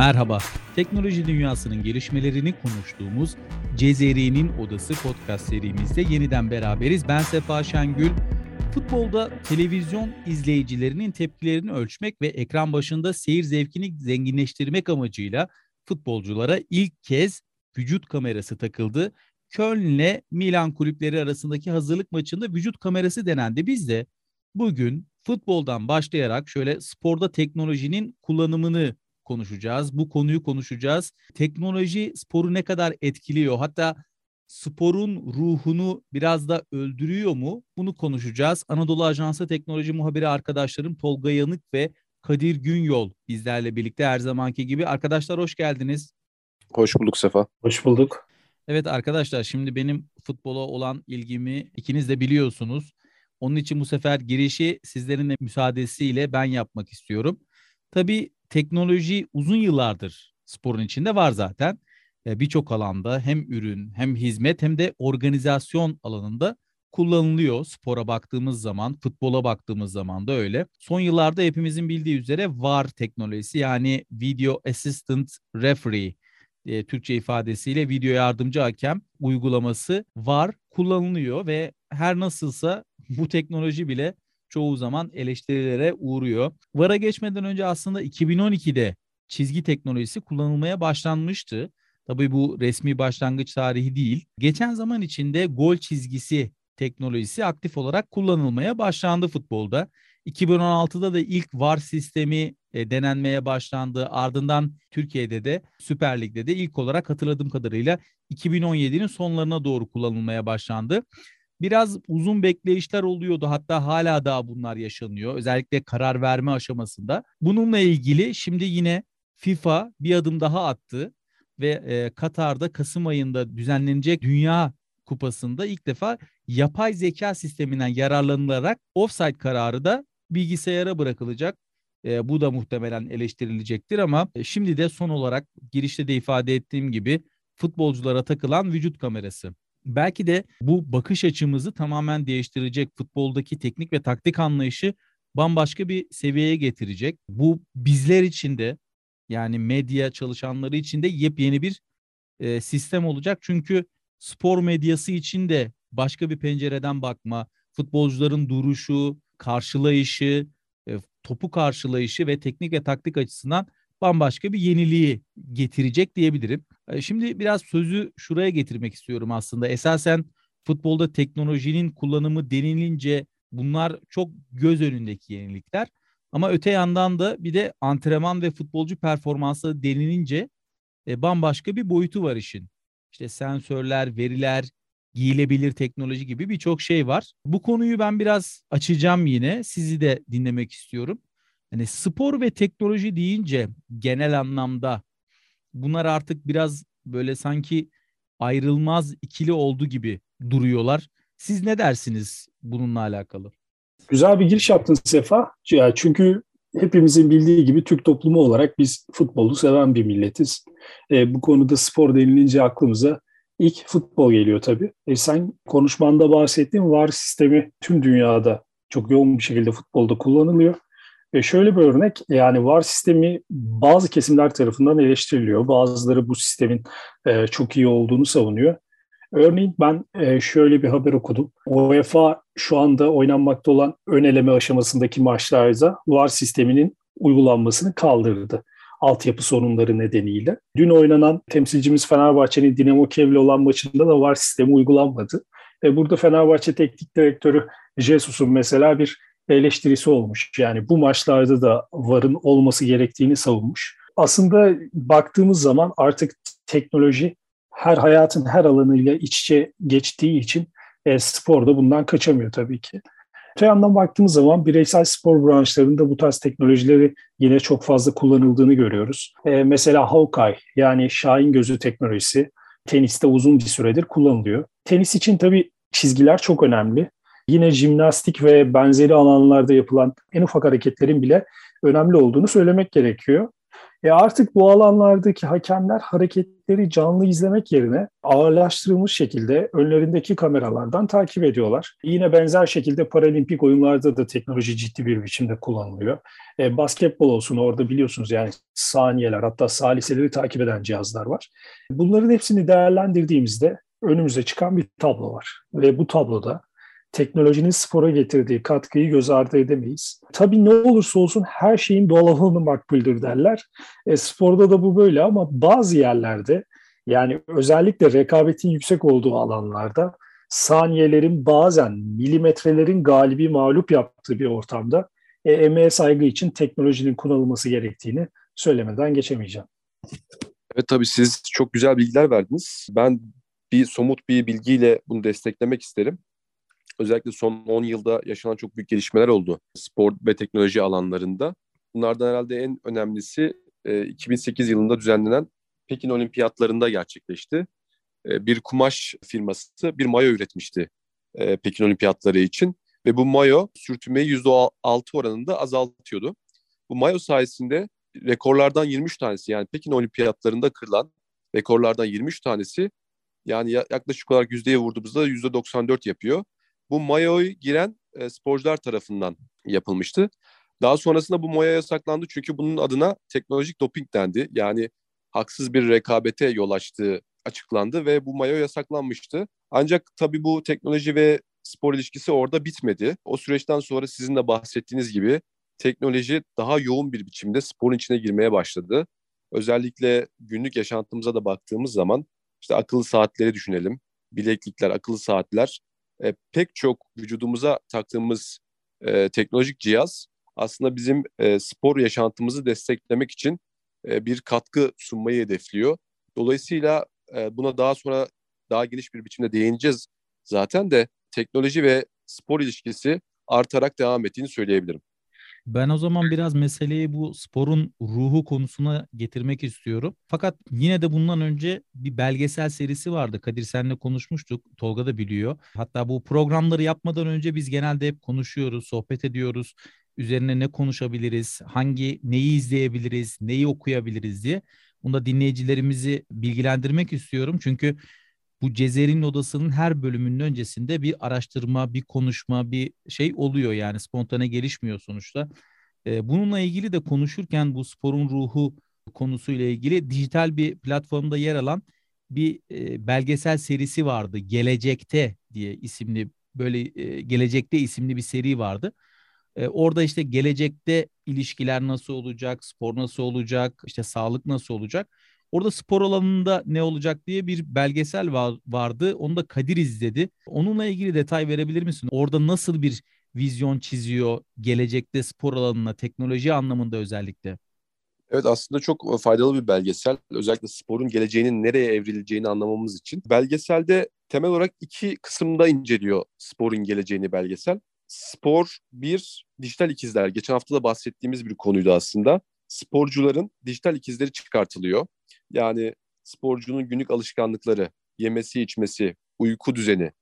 Merhaba, teknoloji dünyasının gelişmelerini konuştuğumuz Cezeri'nin Odası podcast serimizde yeniden beraberiz. Ben Sefa Şengül. Futbolda televizyon izleyicilerinin tepkilerini ölçmek ve ekran başında seyir zevkini zenginleştirmek amacıyla futbolculara ilk kez vücut kamerası takıldı. Köln ile Milan kulüpleri arasındaki hazırlık maçında vücut kamerası denendi. Biz de bugün futboldan başlayarak şöyle sporda teknolojinin kullanımını konuşacağız. Bu konuyu konuşacağız. Teknoloji sporu ne kadar etkiliyor? Hatta sporun ruhunu biraz da öldürüyor mu? Bunu konuşacağız. Anadolu Ajansı teknoloji muhabiri arkadaşlarım Tolga Yanık ve Kadir Günyol bizlerle birlikte her zamanki gibi. Arkadaşlar hoş geldiniz. Hoş bulduk Sefa. Hoş bulduk. Evet arkadaşlar şimdi benim futbola olan ilgimi ikiniz de biliyorsunuz. Onun için bu sefer girişi sizlerin de müsaadesiyle ben yapmak istiyorum. Tabii teknoloji uzun yıllardır sporun içinde var zaten. E, birçok alanda hem ürün hem hizmet hem de organizasyon alanında kullanılıyor. Spora baktığımız zaman, futbola baktığımız zaman da öyle. Son yıllarda hepimizin bildiği üzere VAR teknolojisi yani Video Assistant Referee e, Türkçe ifadesiyle video yardımcı hakem uygulaması VAR kullanılıyor ve her nasılsa bu teknoloji bile çoğu zaman eleştirilere uğruyor. VAR'a geçmeden önce aslında 2012'de çizgi teknolojisi kullanılmaya başlanmıştı. Tabii bu resmi başlangıç tarihi değil. Geçen zaman içinde gol çizgisi teknolojisi aktif olarak kullanılmaya başlandı futbolda. 2016'da da ilk VAR sistemi e, denenmeye başlandı. Ardından Türkiye'de de Süper Lig'de de ilk olarak hatırladığım kadarıyla 2017'nin sonlarına doğru kullanılmaya başlandı. Biraz uzun bekleyişler oluyordu. Hatta hala daha bunlar yaşanıyor. Özellikle karar verme aşamasında. Bununla ilgili şimdi yine FIFA bir adım daha attı ve e, Katar'da Kasım ayında düzenlenecek Dünya Kupası'nda ilk defa yapay zeka sisteminden yararlanılarak offside kararı da bilgisayara bırakılacak. E, bu da muhtemelen eleştirilecektir ama e, şimdi de son olarak girişte de ifade ettiğim gibi futbolculara takılan vücut kamerası. Belki de bu bakış açımızı tamamen değiştirecek futboldaki teknik ve taktik anlayışı bambaşka bir seviyeye getirecek. Bu bizler için de yani medya çalışanları için de yepyeni bir e, sistem olacak. Çünkü spor medyası için de başka bir pencereden bakma, futbolcuların duruşu, karşılayışı, e, topu karşılayışı ve teknik ve taktik açısından bambaşka bir yeniliği getirecek diyebilirim. E, şimdi biraz sözü şuraya getirmek istiyorum aslında. Esasen futbolda teknolojinin kullanımı denilince bunlar çok göz önündeki yenilikler. Ama öte yandan da bir de antrenman ve futbolcu performansı denilince e, bambaşka bir boyutu var işin. İşte sensörler, veriler, giyilebilir teknoloji gibi birçok şey var. Bu konuyu ben biraz açacağım yine. Sizi de dinlemek istiyorum. Hani spor ve teknoloji deyince genel anlamda bunlar artık biraz böyle sanki ayrılmaz ikili oldu gibi duruyorlar. Siz ne dersiniz bununla alakalı? Güzel bir giriş yaptın Sefa. Çünkü hepimizin bildiği gibi Türk toplumu olarak biz futbolu seven bir milletiz. E, bu konuda spor denilince aklımıza ilk futbol geliyor tabii. E, sen konuşmanda bahsettiğin VAR sistemi tüm dünyada çok yoğun bir şekilde futbolda kullanılıyor. E şöyle bir örnek yani VAR sistemi bazı kesimler tarafından eleştiriliyor. Bazıları bu sistemin e, çok iyi olduğunu savunuyor. Örneğin ben e, şöyle bir haber okudum. UEFA şu anda oynanmakta olan ön eleme aşamasındaki maçlarda VAR sisteminin uygulanmasını kaldırdı. Altyapı sorunları nedeniyle. Dün oynanan temsilcimiz Fenerbahçe'nin Dinamo Kiev'le olan maçında da VAR sistemi uygulanmadı. E, burada Fenerbahçe Teknik Direktörü Jesus'un mesela bir eleştirisi olmuş. Yani bu maçlarda da VAR'ın olması gerektiğini savunmuş. Aslında baktığımız zaman artık teknoloji her hayatın her alanıyla iç içe geçtiği için e, spor da bundan kaçamıyor tabii ki. Öte yandan baktığımız zaman bireysel spor branşlarında bu tarz teknolojileri yine çok fazla kullanıldığını görüyoruz. E, mesela Hawkeye yani Şahin gözü teknolojisi teniste uzun bir süredir kullanılıyor. Tenis için tabii çizgiler çok önemli. Yine jimnastik ve benzeri alanlarda yapılan en ufak hareketlerin bile önemli olduğunu söylemek gerekiyor. E artık bu alanlardaki hakemler hareketleri canlı izlemek yerine ağırlaştırılmış şekilde önlerindeki kameralardan takip ediyorlar. Yine benzer şekilde paralimpik oyunlarda da teknoloji ciddi bir biçimde kullanılıyor. E, basketbol olsun orada biliyorsunuz yani saniyeler hatta saliseleri takip eden cihazlar var. Bunların hepsini değerlendirdiğimizde önümüze çıkan bir tablo var. Ve bu tabloda teknolojinin spora getirdiği katkıyı göz ardı edemeyiz. Tabii ne olursa olsun her şeyin doğal olanı makbuldür derler. E, sporda da bu böyle ama bazı yerlerde yani özellikle rekabetin yüksek olduğu alanlarda saniyelerin bazen milimetrelerin galibi mağlup yaptığı bir ortamda e, emeğe saygı için teknolojinin kullanılması gerektiğini söylemeden geçemeyeceğim. Evet tabii siz çok güzel bilgiler verdiniz. Ben bir somut bir bilgiyle bunu desteklemek isterim özellikle son 10 yılda yaşanan çok büyük gelişmeler oldu spor ve teknoloji alanlarında. Bunlardan herhalde en önemlisi 2008 e, yılında düzenlenen Pekin Olimpiyatlarında gerçekleşti. E, bir kumaş firması bir mayo üretmişti e, Pekin Olimpiyatları için ve bu mayo sürtünmeyi %6 oranında azaltıyordu. Bu mayo sayesinde rekorlardan 23 tanesi yani Pekin Olimpiyatlarında kırılan rekorlardan 23 tanesi yani yaklaşık olarak yüzdeye vurduğumuzda %94 yapıyor bu mayoyu giren e, sporcular tarafından yapılmıştı. Daha sonrasında bu maya yasaklandı çünkü bunun adına teknolojik doping dendi. Yani haksız bir rekabete yol açtığı açıklandı ve bu mayo yasaklanmıştı. Ancak tabii bu teknoloji ve spor ilişkisi orada bitmedi. O süreçten sonra sizin de bahsettiğiniz gibi teknoloji daha yoğun bir biçimde sporun içine girmeye başladı. Özellikle günlük yaşantımıza da baktığımız zaman işte akıllı saatleri düşünelim. Bileklikler, akıllı saatler e, pek çok vücudumuza taktığımız e, teknolojik cihaz aslında bizim e, spor yaşantımızı desteklemek için e, bir katkı sunmayı hedefliyor. Dolayısıyla e, buna daha sonra daha geniş bir biçimde değineceğiz zaten de teknoloji ve spor ilişkisi artarak devam ettiğini söyleyebilirim. Ben o zaman biraz meseleyi bu sporun ruhu konusuna getirmek istiyorum. Fakat yine de bundan önce bir belgesel serisi vardı. Kadir senle konuşmuştuk. Tolga da biliyor. Hatta bu programları yapmadan önce biz genelde hep konuşuyoruz, sohbet ediyoruz. Üzerine ne konuşabiliriz, hangi neyi izleyebiliriz, neyi okuyabiliriz diye. Bunda dinleyicilerimizi bilgilendirmek istiyorum. Çünkü bu Cezer'in odasının her bölümünün öncesinde bir araştırma, bir konuşma, bir şey oluyor yani spontane gelişmiyor sonuçta. E, bununla ilgili de konuşurken bu sporun ruhu konusuyla ilgili dijital bir platformda yer alan bir e, belgesel serisi vardı. Gelecekte diye isimli böyle e, Gelecekte isimli bir seri vardı. E, orada işte gelecekte ilişkiler nasıl olacak, spor nasıl olacak, işte sağlık nasıl olacak Orada spor alanında ne olacak diye bir belgesel var, vardı. Onu da Kadir izledi. Onunla ilgili detay verebilir misin? Orada nasıl bir vizyon çiziyor gelecekte spor alanına, teknoloji anlamında özellikle? Evet aslında çok faydalı bir belgesel. Özellikle sporun geleceğinin nereye evrileceğini anlamamız için. Belgeselde temel olarak iki kısımda inceliyor sporun geleceğini belgesel. Spor bir, dijital ikizler. Geçen hafta da bahsettiğimiz bir konuydu aslında. Sporcuların dijital ikizleri çıkartılıyor. Yani sporcunun günlük alışkanlıkları, yemesi, içmesi, uyku düzeni,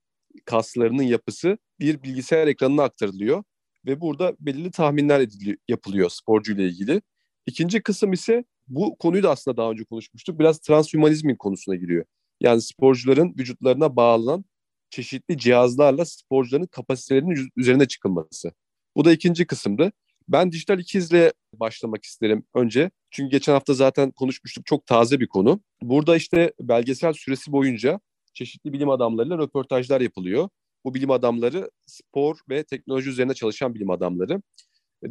kaslarının yapısı bir bilgisayar ekranına aktarılıyor ve burada belirli tahminler ediliyor, yapılıyor sporcu ile ilgili. İkinci kısım ise bu konuyu da aslında daha önce konuşmuştuk. Biraz transhümanizmin konusuna giriyor. Yani sporcuların vücutlarına bağlanan çeşitli cihazlarla sporcuların kapasitelerinin üzerine çıkılması. Bu da ikinci kısımdı. Ben dijital ikizle başlamak isterim önce. Çünkü geçen hafta zaten konuşmuştuk. Çok taze bir konu. Burada işte belgesel süresi boyunca çeşitli bilim adamlarıyla röportajlar yapılıyor. Bu bilim adamları spor ve teknoloji üzerine çalışan bilim adamları.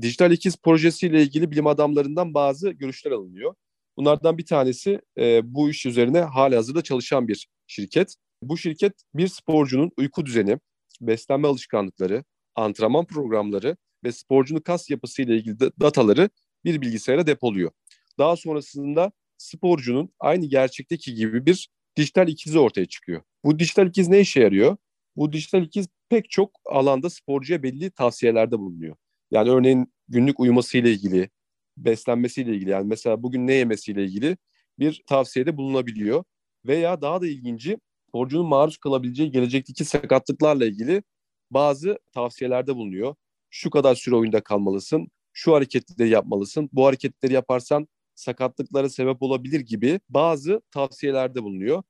Dijital ikiz projesiyle ilgili bilim adamlarından bazı görüşler alınıyor. Bunlardan bir tanesi e, bu iş üzerine hali hazırda çalışan bir şirket. Bu şirket bir sporcunun uyku düzeni, beslenme alışkanlıkları, antrenman programları ve sporcunun kas yapısı ile ilgili dataları bir bilgisayara depoluyor. Daha sonrasında sporcunun aynı gerçekteki gibi bir dijital ikizi ortaya çıkıyor. Bu dijital ikiz ne işe yarıyor? Bu dijital ikiz pek çok alanda sporcuya belli tavsiyelerde bulunuyor. Yani örneğin günlük uyuması ile ilgili, beslenmesi ile ilgili yani mesela bugün ne yemesi ile ilgili bir tavsiyede bulunabiliyor. Veya daha da ilginci sporcunun maruz kalabileceği gelecekteki sakatlıklarla ilgili bazı tavsiyelerde bulunuyor şu kadar süre oyunda kalmalısın, şu hareketleri yapmalısın, bu hareketleri yaparsan sakatlıklara sebep olabilir gibi bazı tavsiyelerde bulunuyor.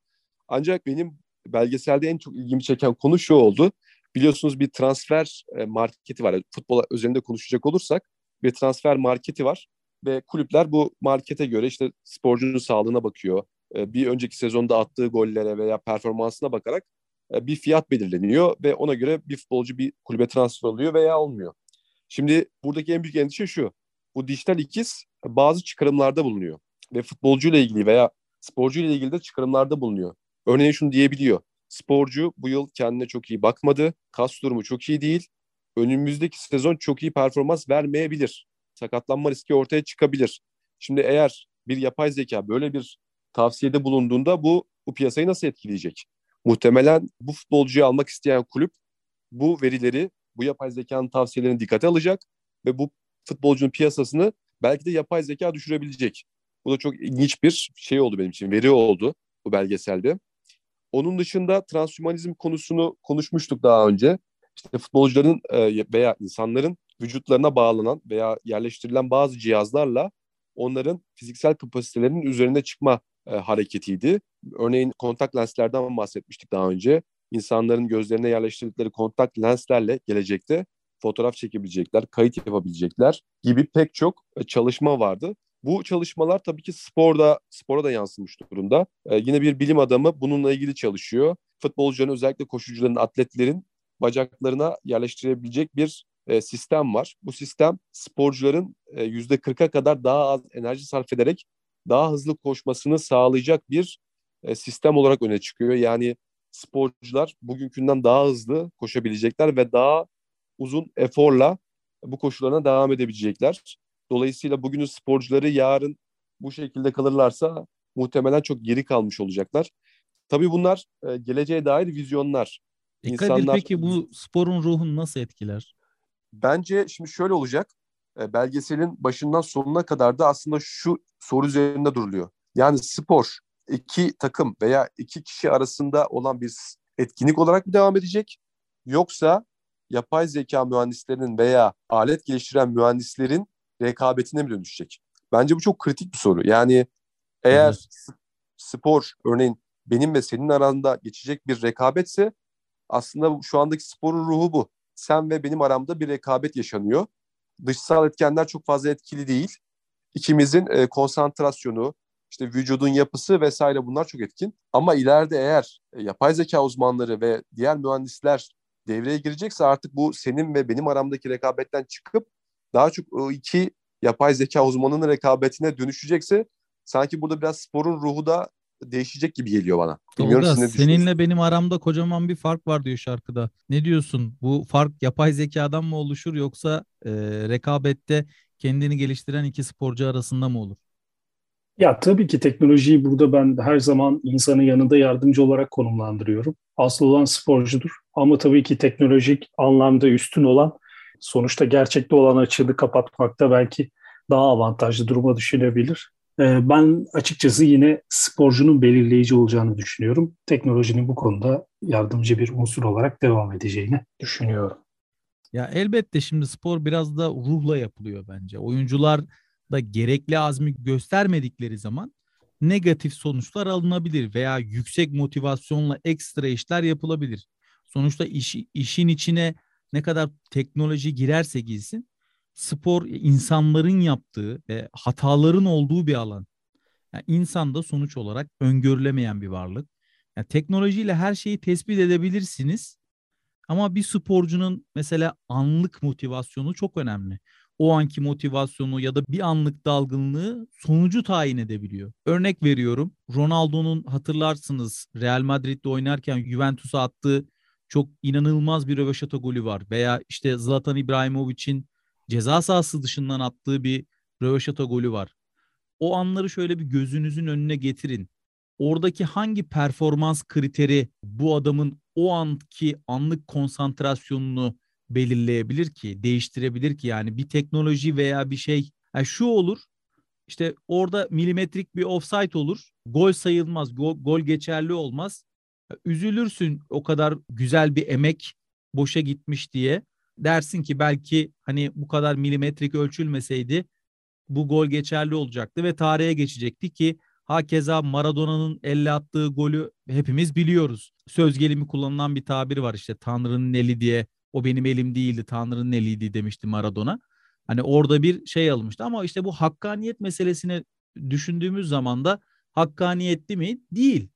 Ancak benim belgeselde en çok ilgimi çeken konu şu oldu. Biliyorsunuz bir transfer e, marketi var. Futbol üzerinde konuşacak olursak bir transfer marketi var ve kulüpler bu markete göre işte sporcunun sağlığına bakıyor. E, bir önceki sezonda attığı gollere veya performansına bakarak bir fiyat belirleniyor ve ona göre bir futbolcu bir kulübe transfer oluyor veya olmuyor. Şimdi buradaki en büyük endişe şu. Bu dijital ikiz bazı çıkarımlarda bulunuyor ve futbolcuyla ilgili veya sporcuyla ilgili de çıkarımlarda bulunuyor. Örneğin şunu diyebiliyor. Sporcu bu yıl kendine çok iyi bakmadı. Kas durumu çok iyi değil. Önümüzdeki sezon çok iyi performans vermeyebilir. Sakatlanma riski ortaya çıkabilir. Şimdi eğer bir yapay zeka böyle bir tavsiyede bulunduğunda bu bu piyasayı nasıl etkileyecek? Muhtemelen bu futbolcuyu almak isteyen kulüp bu verileri, bu yapay zekanın tavsiyelerini dikkate alacak ve bu futbolcunun piyasasını belki de yapay zeka düşürebilecek. Bu da çok ilginç bir şey oldu benim için, veri oldu bu belgeselde. Onun dışında transhumanizm konusunu konuşmuştuk daha önce. İşte futbolcuların e, veya insanların vücutlarına bağlanan veya yerleştirilen bazı cihazlarla onların fiziksel kapasitelerinin üzerine çıkma e, hareketiydi. Örneğin kontak lenslerden bahsetmiştik daha önce. İnsanların gözlerine yerleştirdikleri kontak lenslerle gelecekte fotoğraf çekebilecekler, kayıt yapabilecekler gibi pek çok e, çalışma vardı. Bu çalışmalar tabii ki sporda spora da yansımış durumda. Ee, yine bir bilim adamı bununla ilgili çalışıyor. Futbolcuların özellikle koşucuların, atletlerin bacaklarına yerleştirebilecek bir e, sistem var. Bu sistem sporcuların e, yüzde 40'a kadar daha az enerji sarf ederek daha hızlı koşmasını sağlayacak bir e, sistem olarak öne çıkıyor. Yani sporcular bugünkünden daha hızlı koşabilecekler ve daha uzun eforla bu koşularına devam edebilecekler. Dolayısıyla bugünün sporcuları yarın bu şekilde kalırlarsa muhtemelen çok geri kalmış olacaklar. Tabii bunlar e, geleceğe dair vizyonlar. E İnsanlar, peki bu sporun ruhunu nasıl etkiler? Bence şimdi şöyle olacak. E, belgeselin başından sonuna kadar da aslında şu soru üzerinde duruluyor. Yani spor iki takım veya iki kişi arasında olan bir etkinlik olarak mı devam edecek? Yoksa yapay zeka mühendislerinin veya alet geliştiren mühendislerin rekabetine mi dönüşecek? Bence bu çok kritik bir soru. Yani eğer evet. spor örneğin benim ve senin aranda geçecek bir rekabetse aslında şu andaki sporun ruhu bu. Sen ve benim aramda bir rekabet yaşanıyor. Dışsal etkenler çok fazla etkili değil. İkimizin e, konsantrasyonu, işte vücudun yapısı vesaire bunlar çok etkin. Ama ileride eğer e, yapay zeka uzmanları ve diğer mühendisler devreye girecekse artık bu senin ve benim aramdaki rekabetten çıkıp daha çok o iki yapay zeka uzmanının rekabetine dönüşecekse sanki burada biraz sporun ruhu da değişecek gibi geliyor bana. Bilmiyorum Tolga, seninle benim aramda kocaman bir fark var diyor şarkıda. Ne diyorsun? Bu fark yapay zekadan mı oluşur yoksa e, rekabette kendini geliştiren iki sporcu arasında mı olur? Ya tabii ki teknolojiyi burada ben her zaman insanın yanında yardımcı olarak konumlandırıyorum. Asıl olan sporcudur. Ama tabii ki teknolojik anlamda üstün olan sonuçta gerçekte olan açığı kapatmakta belki daha avantajlı duruma düşünebilir. Ee, ben açıkçası yine sporcunun belirleyici olacağını düşünüyorum. Teknolojinin bu konuda yardımcı bir unsur olarak devam edeceğini düşünüyorum. Ya elbette şimdi spor biraz da ruhla yapılıyor bence. Oyuncular da gerekli azmi göstermedikleri zaman negatif sonuçlar alınabilir veya yüksek motivasyonla ekstra işler yapılabilir. Sonuçta işi, işin içine ne kadar teknoloji girerse girsin spor insanların yaptığı ve hataların olduğu bir alan. Yani insan da sonuç olarak öngörülemeyen bir varlık. Yani teknolojiyle her şeyi tespit edebilirsiniz. Ama bir sporcunun mesela anlık motivasyonu çok önemli. O anki motivasyonu ya da bir anlık dalgınlığı sonucu tayin edebiliyor. Örnek veriyorum. Ronaldo'nun hatırlarsınız Real Madrid'de oynarken Juventus'a attığı çok inanılmaz bir röveşata golü var. Veya işte Zlatan İbrahimovic'in ceza sahası dışından attığı bir röveşata golü var. O anları şöyle bir gözünüzün önüne getirin. Oradaki hangi performans kriteri bu adamın o anki anlık konsantrasyonunu belirleyebilir ki, değiştirebilir ki yani bir teknoloji veya bir şey. Yani şu olur. İşte orada milimetrik bir offside olur. Gol sayılmaz, gol, gol geçerli olmaz. Üzülürsün o kadar güzel bir emek boşa gitmiş diye. Dersin ki belki hani bu kadar milimetrik ölçülmeseydi bu gol geçerli olacaktı ve tarihe geçecekti ki hakeza Maradona'nın elle attığı golü hepimiz biliyoruz. Söz gelimi kullanılan bir tabir var işte Tanrı'nın eli diye o benim elim değildi Tanrı'nın eliydi demişti Maradona. Hani orada bir şey almıştı ama işte bu hakkaniyet meselesini düşündüğümüz zaman da hakkaniyetli mi? Değil.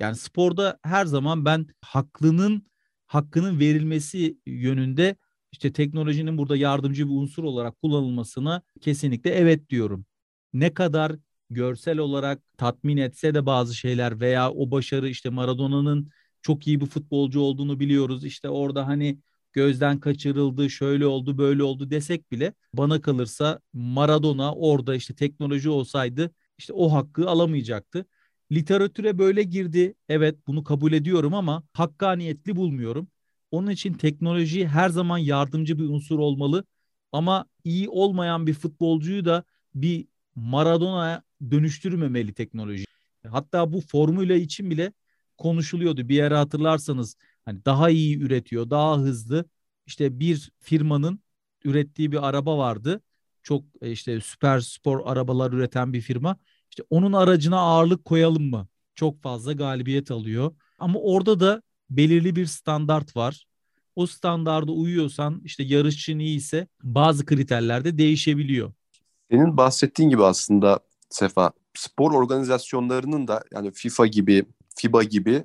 Yani sporda her zaman ben haklının hakkının verilmesi yönünde işte teknolojinin burada yardımcı bir unsur olarak kullanılmasına kesinlikle evet diyorum. Ne kadar görsel olarak tatmin etse de bazı şeyler veya o başarı işte Maradona'nın çok iyi bir futbolcu olduğunu biliyoruz. İşte orada hani gözden kaçırıldı, şöyle oldu, böyle oldu desek bile bana kalırsa Maradona orada işte teknoloji olsaydı işte o hakkı alamayacaktı. Literatüre böyle girdi. Evet bunu kabul ediyorum ama hakkaniyetli bulmuyorum. Onun için teknoloji her zaman yardımcı bir unsur olmalı. Ama iyi olmayan bir futbolcuyu da bir Maradona'ya dönüştürmemeli teknoloji. Hatta bu formüle için bile konuşuluyordu. Bir yere hatırlarsanız hani daha iyi üretiyor, daha hızlı. İşte bir firmanın ürettiği bir araba vardı. Çok e, işte süper spor arabalar üreten bir firma. İşte onun aracına ağırlık koyalım mı? Çok fazla galibiyet alıyor. Ama orada da belirli bir standart var. O standarda uyuyorsan işte yarışçın iyi ise bazı kriterlerde değişebiliyor. Senin bahsettiğin gibi aslında Sefa spor organizasyonlarının da yani FIFA gibi, FIBA gibi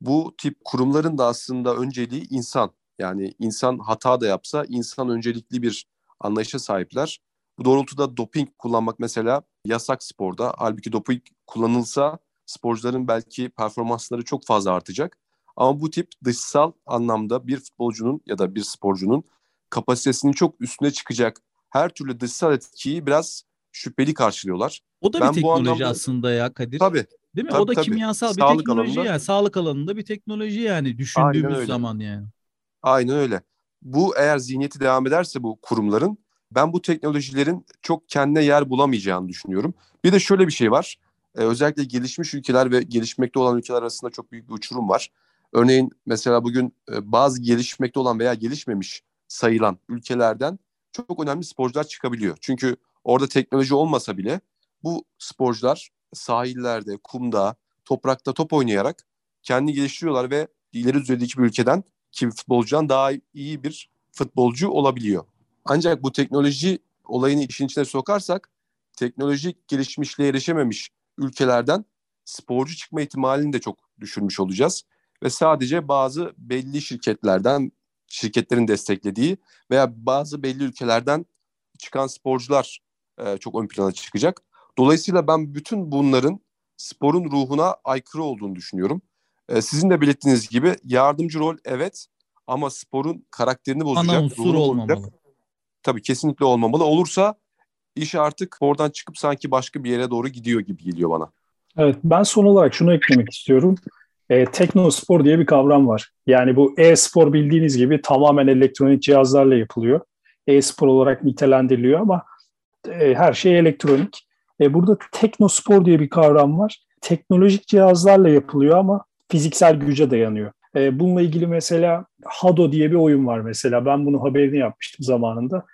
bu tip kurumların da aslında önceliği insan. Yani insan hata da yapsa insan öncelikli bir anlayışa sahipler. Bu doğrultuda doping kullanmak mesela yasak sporda. Halbuki doping kullanılsa sporcuların belki performansları çok fazla artacak. Ama bu tip dışsal anlamda bir futbolcunun ya da bir sporcunun kapasitesinin çok üstüne çıkacak her türlü dışsal etkiyi biraz şüpheli karşılıyorlar. O da ben bir teknoloji anlamda... aslında ya Kadir. Tabii. Değil mi? Tabii, o da tabii. kimyasal bir sağlık teknoloji alanında... yani. Sağlık alanında bir teknoloji yani düşündüğümüz zaman yani. Aynen öyle. Bu eğer zihniyeti devam ederse bu kurumların ben bu teknolojilerin çok kendine yer bulamayacağını düşünüyorum. Bir de şöyle bir şey var. Ee, özellikle gelişmiş ülkeler ve gelişmekte olan ülkeler arasında çok büyük bir uçurum var. Örneğin mesela bugün e, bazı gelişmekte olan veya gelişmemiş sayılan ülkelerden çok önemli sporcular çıkabiliyor. Çünkü orada teknoloji olmasa bile bu sporcular sahillerde, kumda, toprakta top oynayarak kendi geliştiriyorlar ve ileri düzeydeki bir ülkeden ki futbolcudan daha iyi bir futbolcu olabiliyor. Ancak bu teknoloji olayını işin içine sokarsak teknolojik gelişmişliğe erişememiş ülkelerden sporcu çıkma ihtimalini de çok düşürmüş olacağız. Ve sadece bazı belli şirketlerden, şirketlerin desteklediği veya bazı belli ülkelerden çıkan sporcular e, çok ön plana çıkacak. Dolayısıyla ben bütün bunların sporun ruhuna aykırı olduğunu düşünüyorum. E, sizin de belirttiğiniz gibi yardımcı rol evet ama sporun karakterini bozacak. Ana unsur olmamalı. Bozacak. Tabii kesinlikle olmamalı. Olursa iş artık oradan çıkıp sanki başka bir yere doğru gidiyor gibi geliyor bana. Evet ben son olarak şunu eklemek istiyorum. E, teknospor diye bir kavram var. Yani bu e-spor bildiğiniz gibi tamamen elektronik cihazlarla yapılıyor. E-spor olarak nitelendiriliyor ama e, her şey elektronik. E, burada teknospor diye bir kavram var. Teknolojik cihazlarla yapılıyor ama fiziksel güce dayanıyor. E, bununla ilgili mesela Hado diye bir oyun var mesela. Ben bunu haberini yapmıştım zamanında.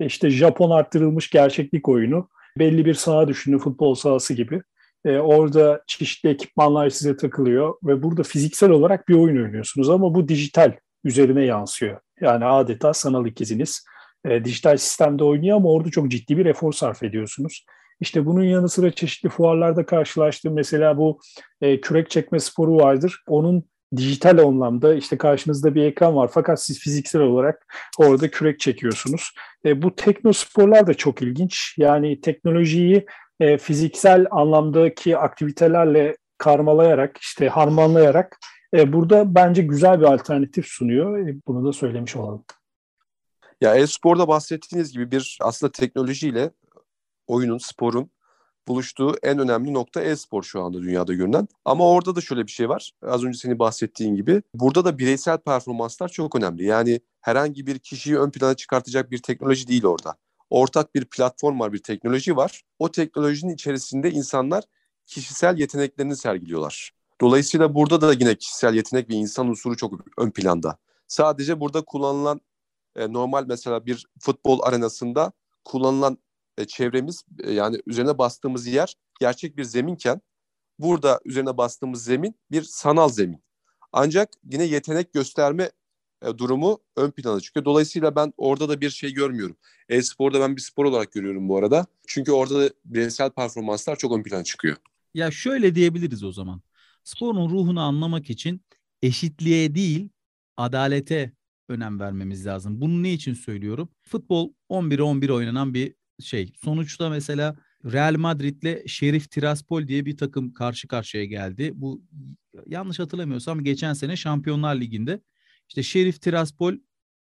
E, işte Japon arttırılmış gerçeklik oyunu. Belli bir saha düşünün futbol sahası gibi. E, orada çeşitli ekipmanlar size takılıyor ve burada fiziksel olarak bir oyun oynuyorsunuz ama bu dijital üzerine yansıyor. Yani adeta sanal ikiziniz e, dijital sistemde oynuyor ama orada çok ciddi bir efor sarf ediyorsunuz. İşte bunun yanı sıra çeşitli fuarlarda karşılaştığım mesela bu e, kürek çekme sporu vardır. Onun dijital anlamda işte karşınızda bir ekran var fakat siz fiziksel olarak orada kürek çekiyorsunuz. E, bu teknosporlar da çok ilginç. Yani teknolojiyi e, fiziksel anlamdaki aktivitelerle karmalayarak işte harmanlayarak e, burada bence güzel bir alternatif sunuyor. E, bunu da söylemiş olalım. Ya e-sporda bahsettiğiniz gibi bir aslında teknolojiyle oyunun, sporun buluştuğu en önemli nokta e-spor şu anda dünyada görünen. Ama orada da şöyle bir şey var. Az önce senin bahsettiğin gibi. Burada da bireysel performanslar çok önemli. Yani herhangi bir kişiyi ön plana çıkartacak bir teknoloji değil orada. Ortak bir platform var, bir teknoloji var. O teknolojinin içerisinde insanlar kişisel yeteneklerini sergiliyorlar. Dolayısıyla burada da yine kişisel yetenek ve insan unsuru çok ön planda. Sadece burada kullanılan e, normal mesela bir futbol arenasında kullanılan e, çevremiz e, yani üzerine bastığımız yer gerçek bir zeminken burada üzerine bastığımız zemin bir sanal zemin. Ancak yine yetenek gösterme e, durumu ön plana çıkıyor. Dolayısıyla ben orada da bir şey görmüyorum. E-sporda ben bir spor olarak görüyorum bu arada. Çünkü orada da bireysel performanslar çok ön plana çıkıyor. Ya şöyle diyebiliriz o zaman. Sporun ruhunu anlamak için eşitliğe değil adalete önem vermemiz lazım. Bunu ne için söylüyorum? Futbol 11'e 11 oynanan bir şey. Sonuçta mesela Real Madrid'le Şerif Tiraspol diye bir takım karşı karşıya geldi. Bu yanlış hatırlamıyorsam geçen sene Şampiyonlar Ligi'nde işte Şerif Tiraspol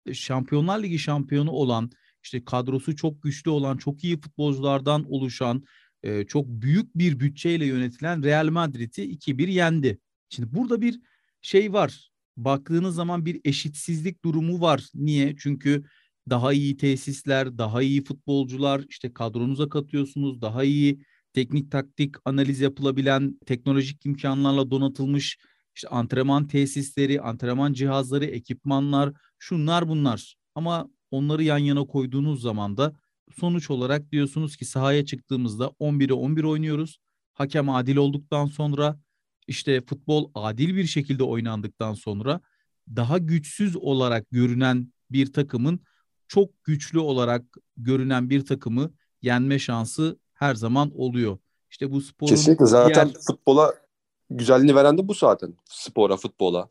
e, Şampiyonlar Ligi şampiyonu olan işte kadrosu çok güçlü olan çok iyi futbolculardan oluşan e, çok büyük bir bütçeyle yönetilen Real Madrid'i 2-1 yendi. Şimdi burada bir şey var. Baktığınız zaman bir eşitsizlik durumu var. Niye? Çünkü daha iyi tesisler, daha iyi futbolcular işte kadronuza katıyorsunuz. Daha iyi teknik taktik analiz yapılabilen teknolojik imkanlarla donatılmış işte antrenman tesisleri, antrenman cihazları, ekipmanlar, şunlar bunlar. Ama onları yan yana koyduğunuz zaman da sonuç olarak diyorsunuz ki sahaya çıktığımızda 11'e 11 oynuyoruz. Hakem adil olduktan sonra işte futbol adil bir şekilde oynandıktan sonra daha güçsüz olarak görünen bir takımın çok güçlü olarak görünen bir takımı yenme şansı her zaman oluyor. İşte bu sporun Kesinlikle zaten diğer... futbola güzelliğini veren de bu zaten. Spora, futbola.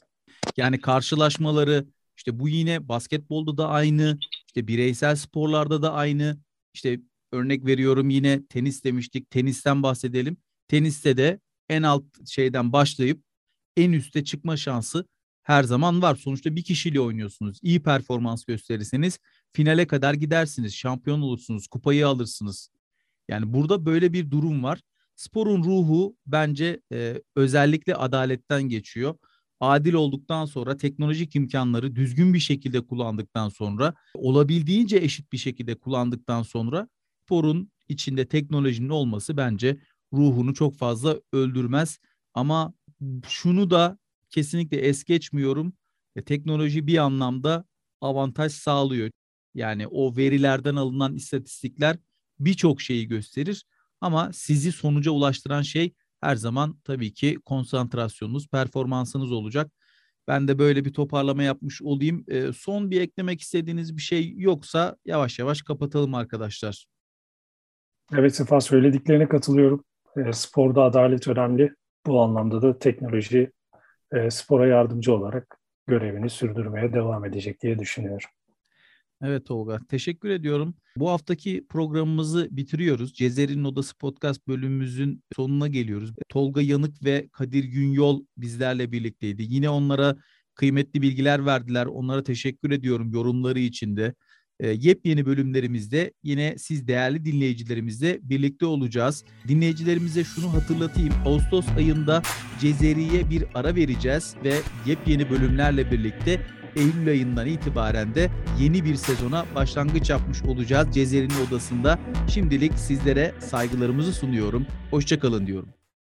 Yani karşılaşmaları işte bu yine basketbolda da aynı, işte bireysel sporlarda da aynı. İşte örnek veriyorum yine tenis demiştik. Tenisten bahsedelim. Teniste de en alt şeyden başlayıp en üste çıkma şansı her zaman var. Sonuçta bir kişiyle oynuyorsunuz. İyi performans gösterirseniz finale kadar gidersiniz. Şampiyon olursunuz. Kupayı alırsınız. Yani burada böyle bir durum var. Sporun ruhu bence e, özellikle adaletten geçiyor. Adil olduktan sonra teknolojik imkanları düzgün bir şekilde kullandıktan sonra olabildiğince eşit bir şekilde kullandıktan sonra sporun içinde teknolojinin olması bence ruhunu çok fazla öldürmez. Ama şunu da kesinlikle es geçmiyorum. E, teknoloji bir anlamda avantaj sağlıyor. Yani o verilerden alınan istatistikler birçok şeyi gösterir. Ama sizi sonuca ulaştıran şey her zaman tabii ki konsantrasyonunuz, performansınız olacak. Ben de böyle bir toparlama yapmış olayım. E, son bir eklemek istediğiniz bir şey yoksa yavaş yavaş kapatalım arkadaşlar. Evet Sefa söylediklerine katılıyorum. E, sporda adalet önemli. Bu anlamda da teknoloji e, spora yardımcı olarak görevini sürdürmeye devam edecek diye düşünüyorum. Evet Tolga, teşekkür ediyorum. Bu haftaki programımızı bitiriyoruz. Cezeri'nin Odası Podcast bölümümüzün sonuna geliyoruz. Tolga Yanık ve Kadir Günyol bizlerle birlikteydi. Yine onlara kıymetli bilgiler verdiler. Onlara teşekkür ediyorum yorumları için de. E, yepyeni bölümlerimizde yine siz değerli dinleyicilerimizle birlikte olacağız. Dinleyicilerimize şunu hatırlatayım. Ağustos ayında Cezeri'ye bir ara vereceğiz ve yepyeni bölümlerle birlikte Eylül ayından itibaren de yeni bir sezona başlangıç yapmış olacağız Cezeri'nin odasında. Şimdilik sizlere saygılarımızı sunuyorum. Hoşçakalın diyorum.